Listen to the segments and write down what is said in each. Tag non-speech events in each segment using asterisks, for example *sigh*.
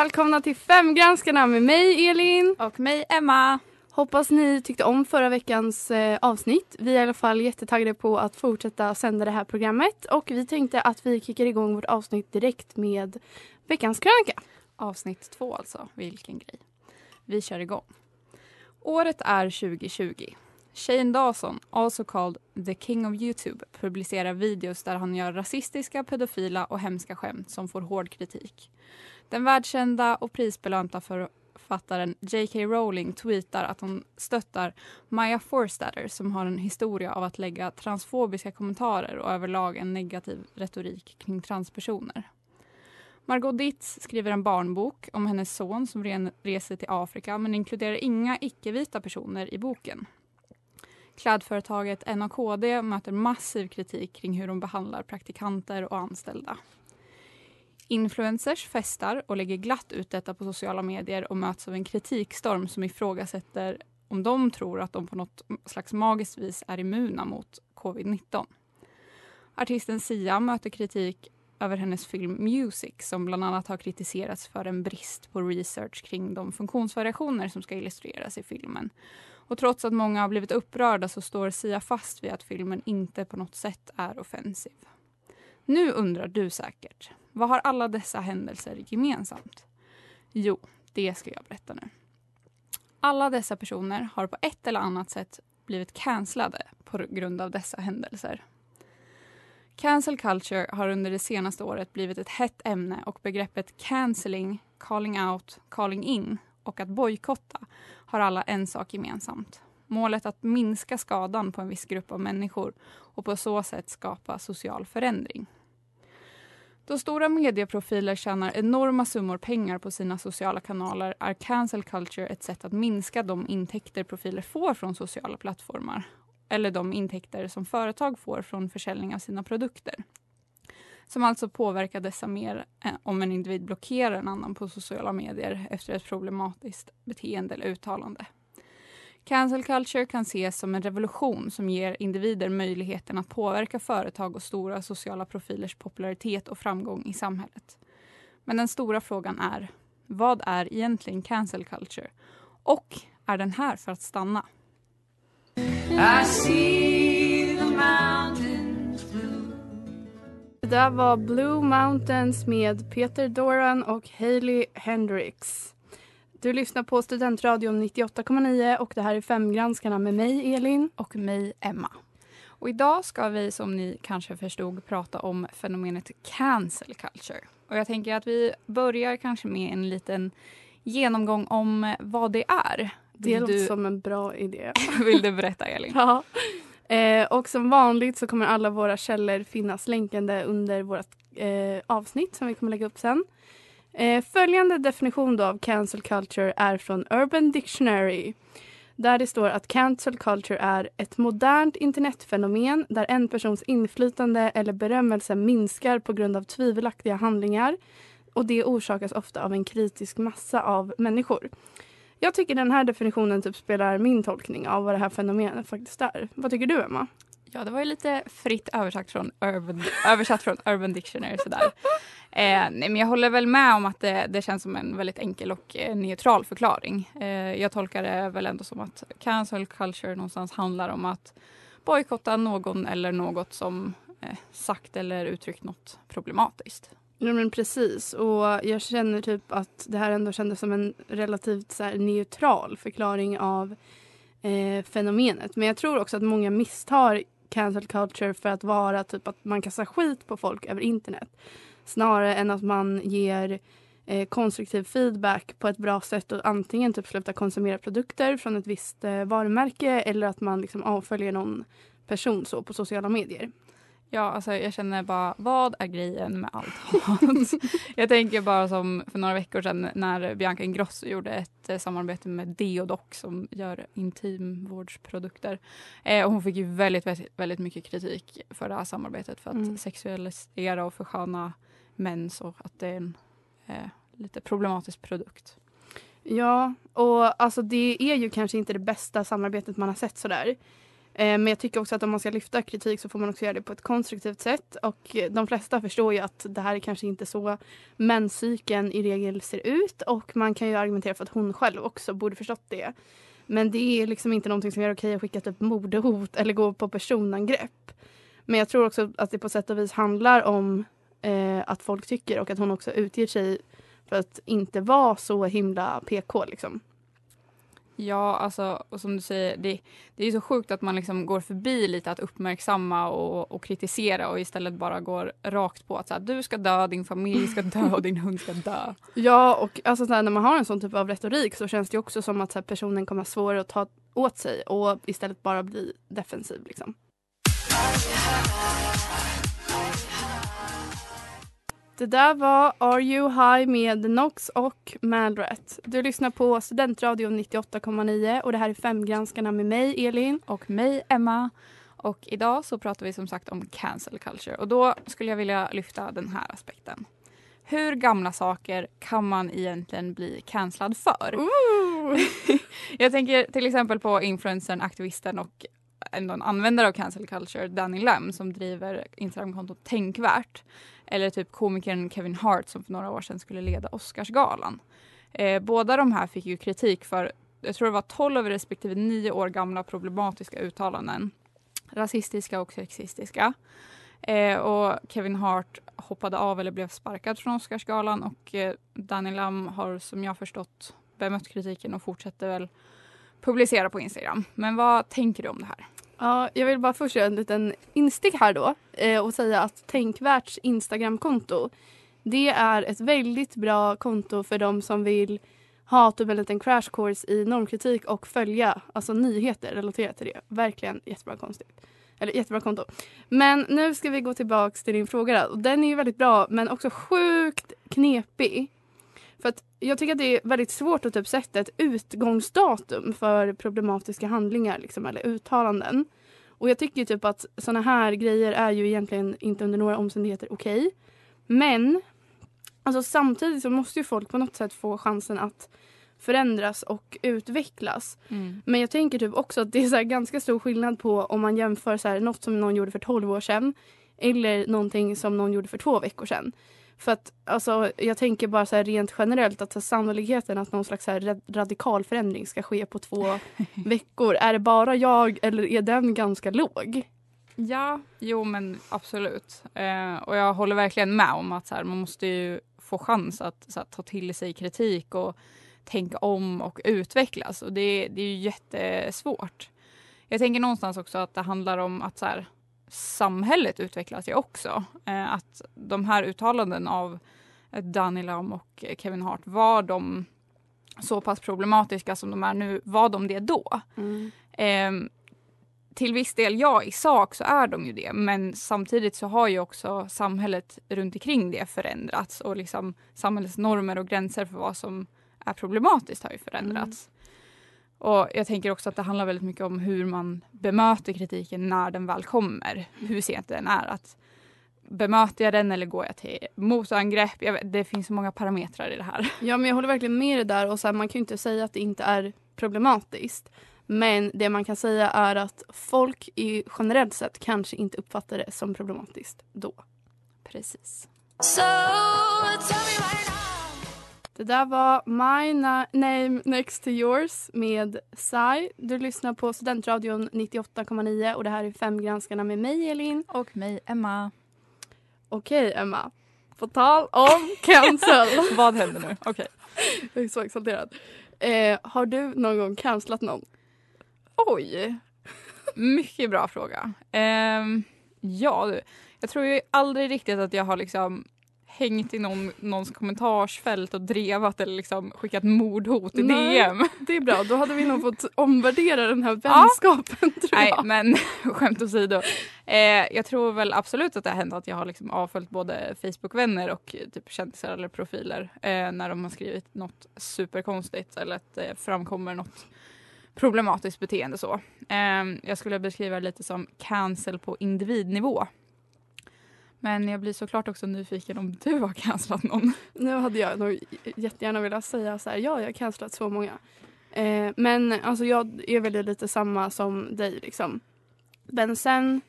välkomna till Femgranskarna med mig Elin. Och mig Emma. Hoppas ni tyckte om förra veckans eh, avsnitt. Vi är i alla fall jättetaggade på att fortsätta sända det här programmet och vi tänkte att vi kickar igång vårt avsnitt direkt med veckans krönika. Avsnitt två alltså. Vilken grej. Vi kör igång. Året är 2020. Shane Dawson, also called the king of Youtube, publicerar videos där han gör rasistiska, pedofila och hemska skämt som får hård kritik. Den världskända och prisbelönta författaren J.K. Rowling tweetar att hon stöttar Maya Forstater som har en historia av att lägga transfobiska kommentarer och överlag en negativ retorik kring transpersoner. Margot Ditz skriver en barnbok om hennes son som reser till Afrika men inkluderar inga icke-vita personer i boken. Klädföretaget NAKD möter massiv kritik kring hur de behandlar praktikanter och anställda. Influencers festar och lägger glatt ut detta på sociala medier och möts av en kritikstorm som ifrågasätter om de tror att de på något slags magiskt vis är immuna mot covid-19. Artisten Sia möter kritik över hennes film Music som bland annat har kritiserats för en brist på research kring de funktionsvariationer som ska illustreras i filmen. Och trots att många har blivit upprörda så står Sia fast vid att filmen inte på något sätt är offensiv. Nu undrar du säkert, vad har alla dessa händelser gemensamt? Jo, det ska jag berätta nu. Alla dessa personer har på ett eller annat sätt blivit cancellade på grund av dessa händelser. Cancel culture har under det senaste året blivit ett hett ämne och begreppet cancelling, calling out, calling in och att bojkotta har alla en sak gemensamt. Målet att minska skadan på en viss grupp av människor och på så sätt skapa social förändring. Då stora medieprofiler tjänar enorma summor pengar på sina sociala kanaler är cancel culture ett sätt att minska de intäkter profiler får från sociala plattformar eller de intäkter som företag får från försäljning av sina produkter. Som alltså påverkar dessa mer eh, om en individ blockerar en annan på sociala medier efter ett problematiskt beteende eller uttalande. Cancel culture kan ses som en revolution som ger individer möjligheten att påverka företag och stora sociala profilers popularitet och framgång i samhället. Men den stora frågan är, vad är egentligen cancel culture? Och är den här för att stanna? Det där var Blue Mountains med Peter Doran och Hailey Hendrix. Du lyssnar på Studentradion 98,9 och det här är Femgranskarna med mig Elin. Och mig Emma. Och idag ska vi som ni kanske förstod prata om fenomenet cancel culture. Och jag tänker att vi börjar kanske med en liten genomgång om vad det är. Det låter du... som en bra idé. *laughs* Vill du berätta Elin? ja. Eh, och som vanligt så kommer alla våra källor finnas länkande under vårt eh, avsnitt som vi kommer lägga upp sen. Eh, följande definition av cancel culture är från Urban Dictionary. Där det står att cancel culture är ett modernt internetfenomen där en persons inflytande eller berömmelse minskar på grund av tvivelaktiga handlingar och det orsakas ofta av en kritisk massa av människor. Jag tycker den här definitionen typ spelar min tolkning av vad det här fenomenet faktiskt är. Vad tycker du Emma? Ja, det var ju lite fritt översatt från Urban, översatt från Urban Dictionary. Sådär. *laughs* Eh, nej, men jag håller väl med om att det, det känns som en väldigt enkel och eh, neutral förklaring. Eh, jag tolkar det väl ändå som att cancel culture någonstans handlar om att bojkotta någon eller något som eh, sagt eller uttryckt något problematiskt. Ja men precis och jag känner typ att det här ändå kändes som en relativt så här, neutral förklaring av eh, fenomenet. Men jag tror också att många misstar cancel culture för att vara typ att man kastar skit på folk över internet. Snarare än att man ger eh, konstruktiv feedback på ett bra sätt och antingen typ sluta konsumera produkter från ett visst eh, varumärke eller att man liksom avföljer någon person så på sociala medier. Ja, alltså jag känner bara, vad är grejen med allt hat? *laughs* jag tänker bara som för några veckor sedan när Bianca Ingrosso gjorde ett eh, samarbete med Deodoc som gör intimvårdsprodukter. Eh, och hon fick ju väldigt, väldigt, väldigt mycket kritik för det här samarbetet för att Mm. sexualisera och försköna män så att det är en eh, lite problematisk produkt. Ja, och alltså det är ju kanske inte det bästa samarbetet man har sett sådär. Eh, men jag tycker också att om man ska lyfta kritik så får man också göra det på ett konstruktivt sätt. Och de flesta förstår ju att det här är kanske inte så menscykeln i regel ser ut. Och man kan ju argumentera för att hon själv också borde förstått det. Men det är liksom inte någonting som gör okej att skicka typ mordhot eller gå på personangrepp. Men jag tror också att det på sätt och vis handlar om eh, att folk tycker och att hon också utger sig för att inte vara så himla PK liksom. Ja, alltså, och som du säger, det, det är så sjukt att man liksom går förbi lite att uppmärksamma och, och kritisera och istället bara går rakt på att så här, du ska dö, din familj ska dö och din hund ska dö. Ja, och alltså, så här, när man har en sån typ av retorik så känns det också som att så här, personen kommer ha svårare att ta åt sig och istället bara bli defensiv. Liksom. Det där var Are You High med Nox och Malrat. Du lyssnar på Studentradion 98,9 och det här är Femgranskarna med mig, Elin. Och mig, Emma. Och idag så pratar vi som sagt om cancel culture. Och då skulle jag vilja lyfta den här aspekten. Hur gamla saker kan man egentligen bli cancellad för? *laughs* Jag tänker till exempel på influencern, aktivisten och en användare av cancel culture, Danny Lam, som driver Instagramkontot Tänkvärt. Eller typ komikern Kevin Hart som för några år sedan skulle leda Oscarsgalan. Eh, båda de här fick ju kritik för, jag tror det var 12 respektive 9 år gamla problematiska uttalanden. Rasistiska och sexistiska. Eh, och Kevin Hart hoppade av eller blev sparkad från Oscarsgalan och eh, Danny Lam har som jag förstått bemött kritiken och fortsätter väl publicera på Instagram. Men vad tänker du om det här? Ja, jag vill bara först göra en liten instick här då eh, och säga att Tänkvärts Instagramkonto det är ett väldigt bra konto för de som vill ha typ en liten crash course i normkritik och följa alltså nyheter relaterat till det. Verkligen jättebra konstigt. Eller jättebra konto. Men nu ska vi gå tillbaks till din fråga. Och Den är ju väldigt bra men också sjukt knepig. För att jag tycker att det är väldigt svårt att typ sätta ett utgångsdatum för problematiska handlingar liksom, eller uttalanden. Och jag tycker typ att såna här grejer är ju egentligen inte under några omständigheter okej. Men alltså, samtidigt så måste ju folk på något sätt få chansen att förändras och utvecklas. Men jag tänker typ också att det är så ganska stor skillnad på om man jämför så här, något som någon gjorde för 12 år sedan eller någonting som någon gjorde för två veckor sedan. För att alltså, jag tänker bara så här rent generellt att sannolikheten att någon slags här, ra- radikal förändring ska ske på två *laughs* veckor. Är det bara jag eller är den ganska låg? Ja, jo men absolut. Eh, och jag håller verkligen med om att så här, man måste ju få chans att här, ta till sig kritik och tänka om och utvecklas. Och det, det är ju jättesvårt. Jag tänker någonstans också att det handlar om att så här, samhället utvecklas ju också. Eh, att de här uttalanden av Danny Lam och Kevin Hart, var de så pass problematiska som de är nu, var de det då? Ehm, till viss del, ja, i sak så är de ju det. Men samtidigt så har ju också samhället runt omkring det förändrats och liksom samhällets normer och gränser för vad som är problematiskt har ju förändrats. Och jag tänker också att det handlar väldigt mycket om hur man bemöter kritiken när den väl kommer. Hur sent den är. Att bemöter jag den eller går jag till motangrepp? Jag vet, det finns så många parametrar i det här. Ja men jag håller verkligen med dig där och så här, man kan ju inte säga att det inte är problematiskt. Men det man kan säga är att folk i generellt sett kanske inte uppfattar det som problematiskt då. Precis. Det där var My Na- Name Next to Yours med Sai. Du lyssnar på Studentradion 98,9 och det här är Femgranskarna med mig Elin. Och mig, Emma. Okej Emma, på tal om cancel. *laughs* Vad händer nu? Okej. Jag är så exalterad. Eh, har du någon gång cancelat någon? Oj. Mycket bra fråga. Ehm, ja, du. Jag tror ju aldrig riktigt att jag har liksom hängt i någon, någons kommentarsfält och drevat eller liksom skickat mordhot i Nej. DM. Det är bra, då hade vi nog fått omvärdera den här vänskapen tror Nej, jag. men *laughs* skämt åsido. Eh, jag tror väl absolut att det har hänt att jag har liksom avföljt både Facebook-vänner och eh, typ kändisar eller profiler eh, när de har skrivit något superkonstigt eller att det framkommer något problematiskt beteende. så. Eh, jag skulle beskriva det lite som cancel på individnivå. Men jag blir såklart också nyfiken om du har cancelat någon. Nu hade jag nog jättegärna velat säga så här, ja jag har cancelat så många. Eh, men alltså jag är väl lite samma som dig liksom. Men sen,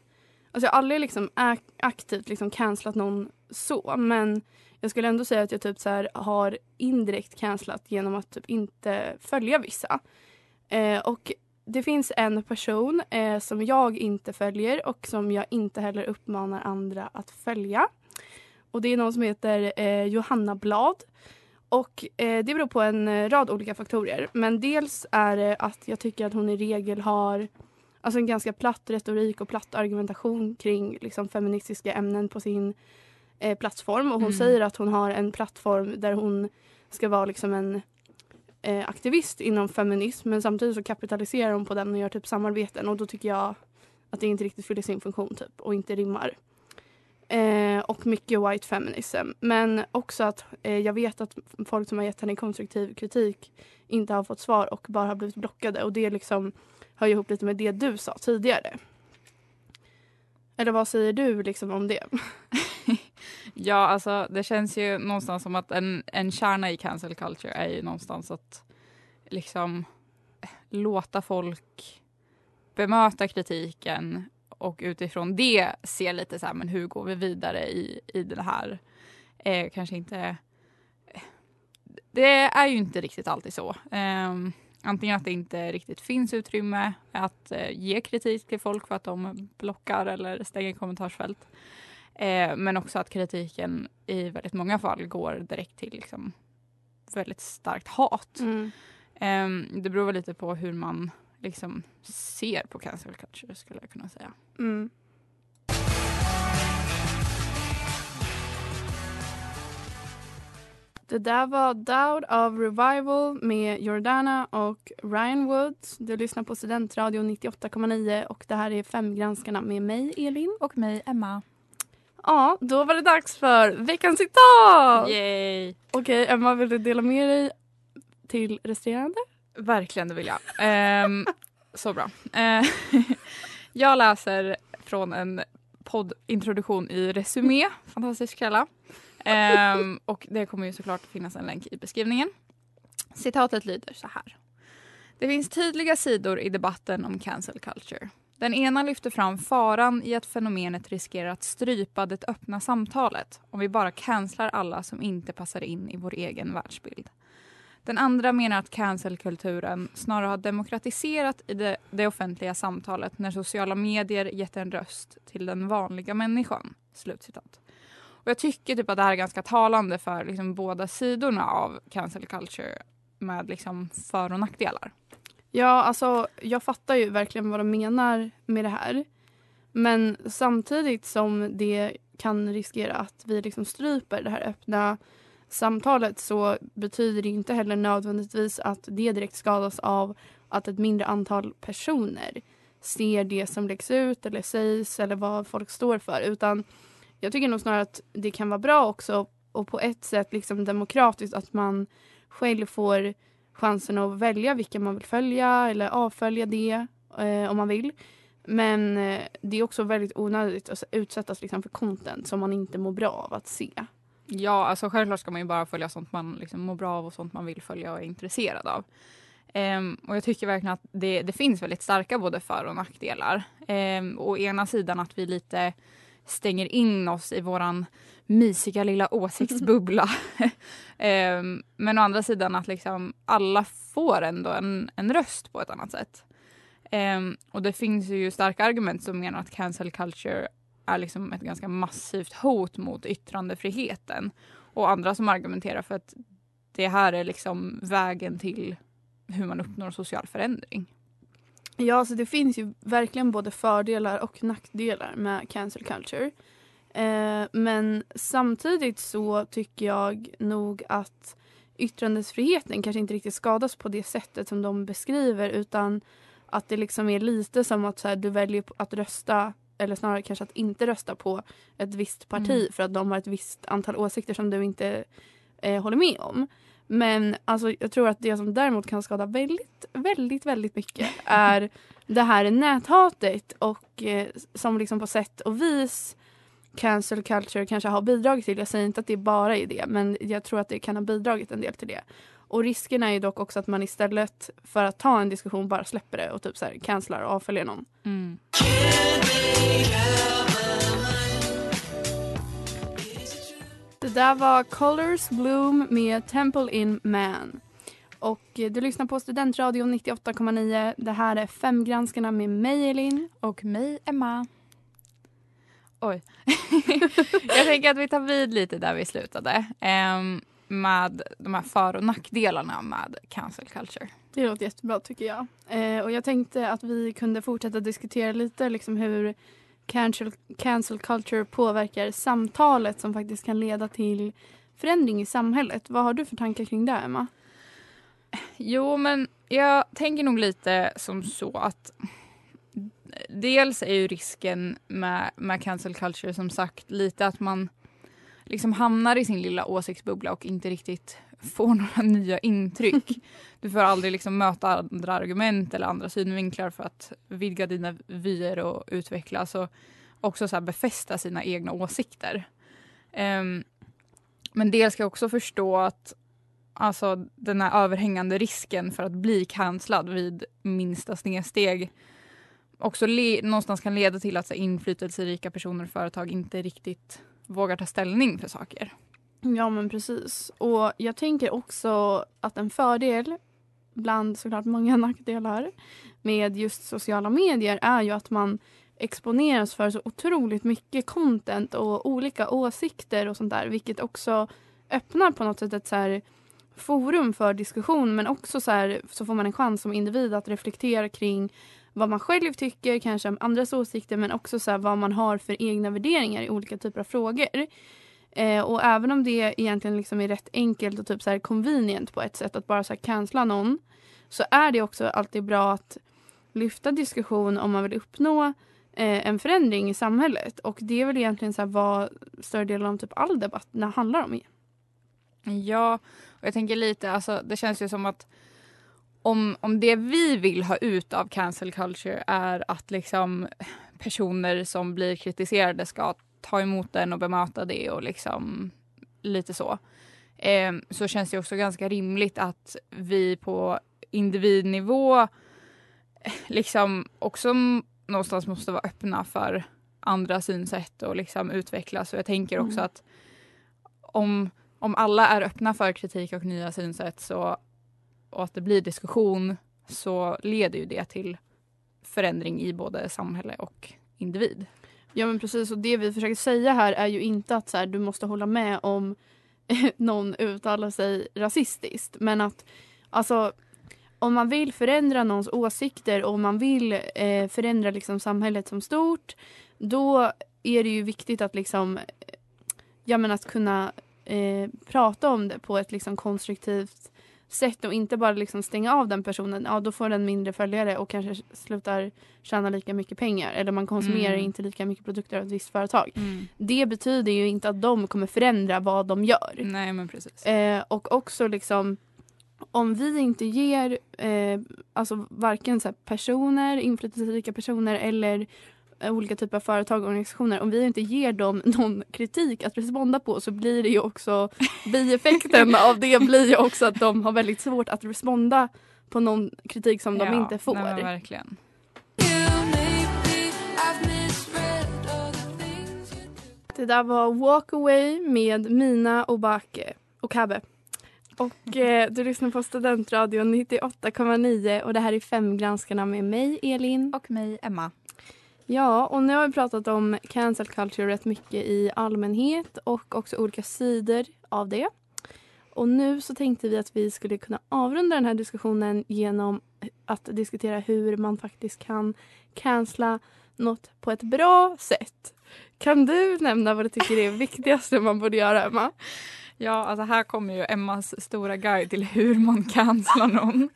alltså jag har aldrig liksom ak- aktivt liksom cancelat någon så men jag skulle ändå säga att jag typ så här har indirekt cancelat genom att typ inte följa vissa. Eh, och det finns en person eh, som jag inte följer och som jag inte heller uppmanar andra att följa. Och det är någon som heter eh, Johanna Blad. Och eh, det beror på en eh, rad olika faktorer. Men dels är det att jag tycker att hon i regel har alltså en ganska platt retorik och platt argumentation kring liksom, feministiska ämnen på sin eh, plattform. Och hon Mm. säger att hon har en plattform där hon ska vara liksom en eh, aktivist inom feminism men samtidigt så kapitaliserar hon på den och gör typ samarbeten och då tycker jag att det inte riktigt fyller sin funktion typ och inte rimmar. Eh, och mycket white feminism. Men också att eh, jag vet att folk som har gett henne konstruktiv kritik inte har fått svar och bara har blivit blockade och det liksom hör ihop lite med det du sa tidigare. Eller vad säger du liksom om det? *laughs* Ja, alltså det känns ju någonstans som att en, en kärna i cancel culture är ju någonstans att liksom låta folk bemöta kritiken och utifrån det se lite så här, men hur går vi vidare i, i det här? Eh, kanske inte... Det är ju inte riktigt alltid så. Eh, antingen att det inte riktigt finns utrymme att eh, ge kritik till folk för att de blockar eller stänger kommentarsfält. Eh, men också att kritiken i väldigt många fall går direkt till liksom, väldigt starkt hat. Mm. Eh, det beror väl lite på hur man liksom, ser på cancel culture skulle jag kunna säga. Mm. Det där var Doubt of Revival med Jordana och Ryan Woods. Du lyssnar på Studentradion 98,9 och det här är Femgranskarna med mig, Elin. Och mig, Emma. Ja, då var det dags för veckans citat! Yay! Okej, Emma, vill du dela med dig till resterande? Verkligen, det vill jag. Ehm, *laughs* så bra. Eh, *laughs* jag läser från en poddintroduktion i Resumé, fantastisk källa. Ehm, och det kommer ju såklart finnas en länk i beskrivningen. Citatet lyder så här. Det finns tydliga sidor i debatten om cancel culture. Den ena lyfter fram faran i att fenomenet riskerar att strypa det öppna samtalet om vi bara cancelar alla som inte passar in i vår egen världsbild. Den andra menar att cancelkulturen snarare har demokratiserat i det, det offentliga samtalet när sociala medier gett en röst till den vanliga människan. Slutcitat. Och jag tycker typ att det här är ganska talande för liksom båda sidorna av cancel culture med liksom för och nackdelar. Ja, alltså jag fattar ju verkligen vad de menar med det här. Men samtidigt som det kan riskera att vi liksom stryper det här öppna samtalet så betyder det inte heller nödvändigtvis att det direkt skadas av att ett mindre antal personer ser det som läggs ut eller sägs eller vad folk står för. Utan jag tycker nog snarare att det kan vara bra också och på ett sätt liksom demokratiskt att man själv får chansen att välja vilka man vill följa eller avfölja det eh, om man vill. men eh, det är också väldigt onödigt att utsättas liksom för content som man inte mår bra av att se. Ja, alltså självklart ska man ju bara följa sånt man liksom mår bra av och sånt man vill följa och är intresserad av. Um, och jag tycker verkligen att det, det finns väldigt starka både för och nackdelar. Um, å ena sidan att vi lite stänger in oss i våran mysiga lilla *laughs* åsiktsbubbla. *laughs* Ehm, men å andra sidan att liksom alla får ändå en, en röst på ett annat sätt. Ehm, och det finns ju starka argument som menar att cancel culture är liksom ett ganska massivt hot mot yttrandefriheten. Och andra som argumenterar för att det här är liksom vägen till hur man uppnår social förändring. Ja, alltså det finns ju verkligen både fördelar och nackdelar med cancel culture. Eh, men samtidigt så tycker jag nog att yttrandefriheten kanske inte riktigt skadas på det sättet som de beskriver utan att det liksom är lite som att så här, du väljer att rösta eller snarare kanske att inte rösta på ett visst parti Mm. för att de har ett visst antal åsikter som du inte eh, håller med om. Men alltså, jag tror att det som däremot kan skada väldigt, väldigt, väldigt mycket *laughs* är det här näthatet och eh, som liksom på sätt och vis cancel culture kanske har bidragit till. Jag säger inte att det bara är det men jag tror att det kan ha bidragit en del till det. Och risken är ju dock också att man istället för att ta en diskussion bara släpper det och typ så här cancelar och avföljer någon. Mm. Det där var Colors Bloom med Temple in Man. Och du lyssnar på Studentradion 98,9. Det här är Femgranskarna med mig Elin. Och mig, Emma. Oj. *laughs* jag tänker att vi tar vid lite där vi slutade. ehm, med de här för och nackdelarna med cancel culture. Det låter jättebra tycker jag. Eh, och jag tänkte att vi kunde fortsätta diskutera lite liksom hur cancel, cancel culture påverkar samtalet som faktiskt kan leda till förändring i samhället. Vad har du för tankar kring det Emma? Jo, men jag tänker nog lite som så att dels är ju risken med, med cancel culture som sagt lite att man liksom hamnar i sin lilla åsiktsbubbla och inte riktigt *laughs* får några nya intryck. *laughs* Du får aldrig liksom möta andra argument eller andra synvinklar för att vidga dina vyer och utvecklas och också så befästa sina egna åsikter. Ehm, men dels ska jag också förstå att alltså den här överhängande risken för att bli cancellad vid minsta snedsteg också le- någonstans kan leda till att så här, inflytelserika personer och företag inte riktigt vågar ta ställning för saker. Ja men precis. Och jag tänker också att en fördel bland såklart många *laughs* nackdelar med just sociala medier är ju att man exponeras för så otroligt mycket content och olika åsikter och sånt där vilket också öppnar på något sätt ett så här forum för diskussion men också så, här, så får man en chans som individ att reflektera kring vad man själv tycker, kanske om andras åsikter men också så här, vad man har för egna värderingar i olika typer av frågor. Eh, och även om det egentligen liksom är rätt enkelt och typ så här convenient på ett sätt att bara så här cancella någon så är det också alltid bra att lyfta diskussion om man vill uppnå eh, en förändring i samhället. Och det är väl egentligen så här vad större delen av typ all debatt handlar om. Ja, och jag tänker lite, alltså det känns ju som att om, om det vi vill ha ut av cancel culture är att liksom personer som blir kritiserade ska ta emot den och bemöta det och liksom lite så. Eh, så känns det också ganska rimligt att vi på individnivå eh, liksom också någonstans måste vara öppna för andra synsätt och liksom utvecklas. Och jag tänker också Mm. att om, om alla är öppna för kritik och nya synsätt så, och att det blir diskussion så leder ju det till förändring i både samhälle och individ. Ja men precis och det vi försöker säga här är ju inte att så här, du måste hålla med om *laughs* någon uttalar sig rasistiskt men att alltså om man vill förändra någons åsikter och om man vill eh, förändra liksom samhället som stort då är det ju viktigt att liksom ja men att kunna eh, prata om det på ett liksom konstruktivt sätt och inte bara liksom stänga av den personen. Ja, då får den mindre följare och kanske slutar tjäna lika mycket pengar eller man konsumerar Mm. inte lika mycket produkter av ett visst företag. Det betyder ju inte att de kommer förändra vad de gör. Nej men precis. Eh, och också liksom om vi inte ger eh, alltså varken så personer, inflytelserika personer eller olika typer av företag och organisationer, om vi inte ger dem *laughs* någon kritik att responda på så blir det ju också *laughs* bieffekten av det blir ju också att de har väldigt svårt att responda på någon kritik som de Ja, inte får. Nej, verkligen. Det där var Walk Away med Mina Obake och Kabe. Och eh, du lyssnar på Studentradion 98,9 och det här är Femgranskarna med mig Elin. Och mig, Emma. Ja, och nu har vi pratat om cancel culture rätt mycket i allmänhet och också olika sidor av det. Och nu så tänkte vi att vi skulle kunna avrunda den här diskussionen genom att diskutera hur man faktiskt kan cancella något på ett bra sätt. Kan du nämna vad du tycker är viktigaste man borde göra, Emma? Ja, alltså här kommer ju Emmas stora guide till hur man cancelar någon.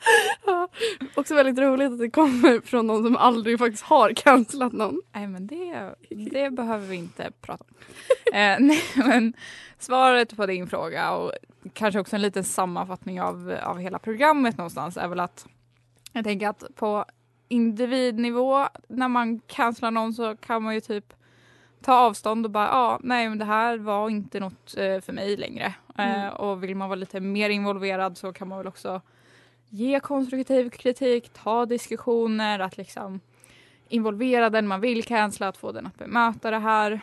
Ja, också väldigt roligt att det kommer från någon som aldrig faktiskt har cancelat någon. Nej, men det, det behöver vi inte prata om. eh, *laughs* nej, men svaret på din fråga och kanske också en liten sammanfattning av, av hela programmet någonstans är väl att jag tänker att på individnivå när man cancelar någon så kan man ju typ ta avstånd och bara ja, nej men det här var inte något eh, för mig längre. Eh, Mm. och vill man vara lite mer involverad så kan man väl också ge konstruktiv kritik, ta diskussioner, att liksom involvera den man vill cancella, att få den att bemöta det här.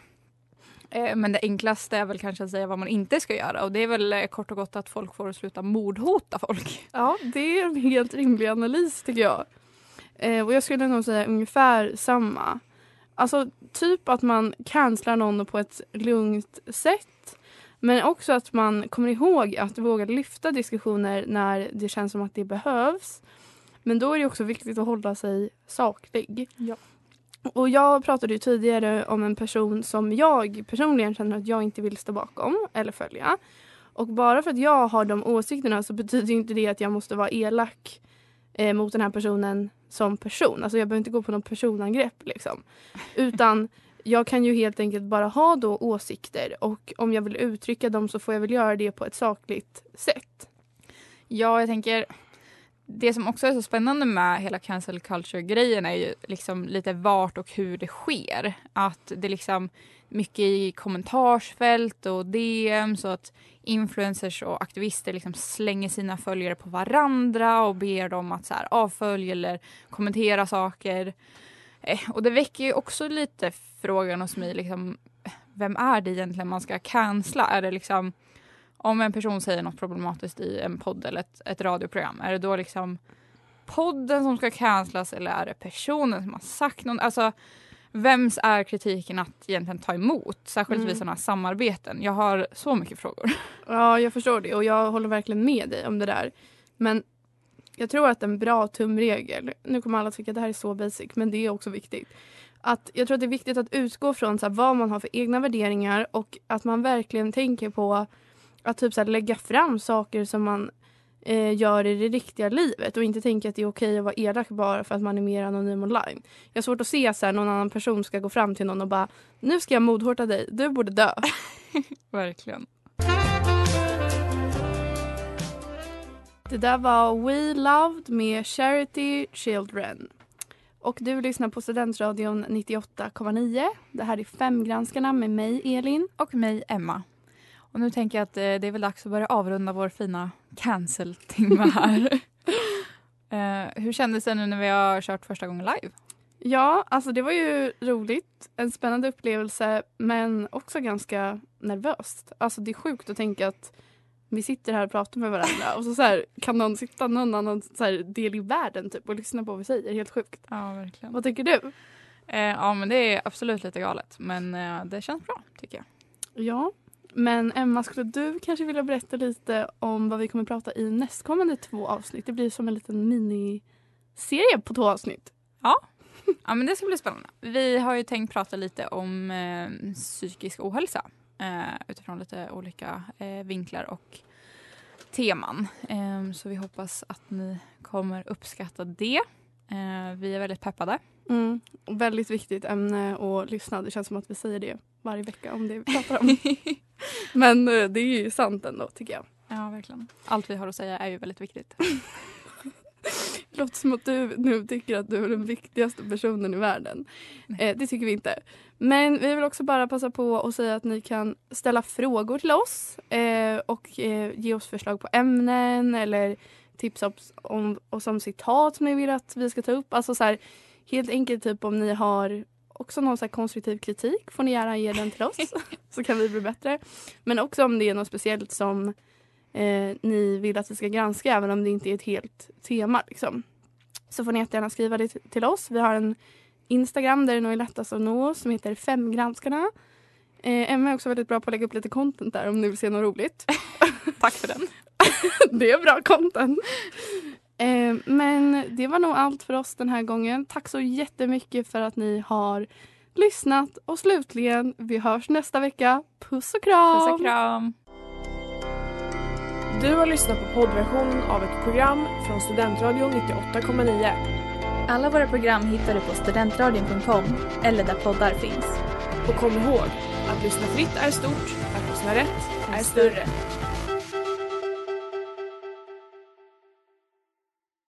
Eh, men det enklaste är väl kanske att säga vad man inte ska göra och det är väl eh, kort och gott att folk får sluta mordhota folk. *laughs* Ja, det är en helt rimlig analys tycker jag. Och jag skulle nog säga ungefär samma. Alltså typ att man cancelar någon på ett lugnt sätt. Men också att man kommer ihåg att våga lyfta diskussioner när det känns som att det behövs. Men då är det också viktigt att hålla sig saklig. Ja. Och jag pratade ju tidigare om en person som jag personligen känner att jag inte vill stå bakom eller följa. Och bara för att jag har de åsikterna så betyder inte det att jag måste vara elak eh, mot den här personen som person. Alltså jag behöver inte gå på någon personangrepp liksom. Utan jag kan ju helt enkelt bara ha då åsikter och om jag vill uttrycka dem så får jag väl göra det på ett sakligt sätt. Ja, jag tänker det som också är så spännande med hela cancel culture-grejen är ju liksom lite vart och hur det sker. Att det liksom mycket i kommentarsfält och DM så att influencers och aktivister liksom slänger sina följare på varandra och ber dem att så här avfölja eller kommentera saker. Eh, och det väcker ju också lite frågan hos mig, liksom, vem är det egentligen man ska cancella? Är det liksom om en person säger något problematiskt i en podd eller ett, ett radioprogram, är det då liksom podden som ska cancellas eller är det personen som har sagt något? Alltså, vems är kritiken att egentligen ta emot? Särskilt Mm. vid sådana här samarbeten. Jag har så mycket frågor. *laughs* Ja, jag förstår det och jag håller verkligen med dig om det där. Men jag tror att en bra tumregel, nu kommer alla tycka att det här är så basic, men det är också viktigt. Att jag tror att det är viktigt att utgå från så här, vad man har för egna värderingar och att man verkligen tänker på att typ så här, lägga fram saker som man eh, gör i det riktiga livet och inte tänka att det är okej att vara elak bara för att man är mer anonym online. Jag har svårt att se att någon annan person ska gå fram till någon och bara nu ska jag mordhårta dig, du borde dö. *laughs* Verkligen. Det där var We Loved med Charity Children. Och du lyssnar på Studentradion 98,9. Det här är Femgranskarna med mig, Elin. Och mig, Emma. Och nu tänker jag att eh, det är väl dags att börja avrunda vår fina cancel-timme här. *laughs* Eh, hur kändes det nu när vi har kört första gången live? Ja, alltså det var ju roligt. En spännande upplevelse, men också ganska nervöst. Alltså det är sjukt att tänka att vi sitter här och pratar med varandra och så, så här, kan någon sitta någon annan så här, del i världen typ, och lyssna på vad vi säger. Helt sjukt. Ja, verkligen. Vad tycker du? Eh, ja, men det är absolut lite galet. Men eh, det känns bra, tycker jag. Ja, men Emma, skulle du kanske vilja berätta lite om vad vi kommer prata i nästkommande två avsnitt? Det blir som en liten miniserie på två avsnitt. Ja, men det ska bli spännande. Vi har ju tänkt prata lite om eh, psykisk ohälsa eh, utifrån lite olika eh, vinklar och teman. Eh, så vi hoppas att ni kommer uppskatta det. Eh, vi är väldigt peppade. Mm. Väldigt viktigt ämne att lyssna. Det känns som att vi säger det varje vecka om det vi pratar om. *laughs* Men eh, det är ju sant ändå tycker jag. Ja, verkligen. Allt vi har att säga är ju väldigt viktigt. Det *laughs* låter som att du nu tycker att du är den viktigaste personen i världen. Eh, det tycker vi inte. Men vi vill också bara passa på att säga att ni kan ställa frågor till oss eh, och eh, ge oss förslag på ämnen eller tips om, om, och som citat som ni vill att vi ska ta upp. Alltså så här, helt enkelt typ om ni har också någon så konstruktiv kritik får ni gärna ge den till oss *laughs* så kan vi bli bättre. Men också om det är något speciellt som eh, ni vill att vi ska granska även om det inte är ett helt tema. Liksom. Så får ni jättegärna skriva det till oss. Vi har en Instagram där det nog är lättast att nå oss som heter Femgranskarna. Eh, Emma är också väldigt bra på att lägga upp lite content där om ni vill se något roligt. *laughs* Tack för den. *laughs* det är bra content. Eh, men det var nog allt för oss den här gången. Tack så jättemycket för att ni har lyssnat och slutligen, vi hörs nästa vecka. Puss och kram! Puss och kram. Du har lyssnat på poddversion av ett program från Studentradion 98,9. Alla våra program hittar du på studentradion.com eller där poddar finns. Och kom ihåg, att lyssna fritt är stort, att lyssna rätt är större.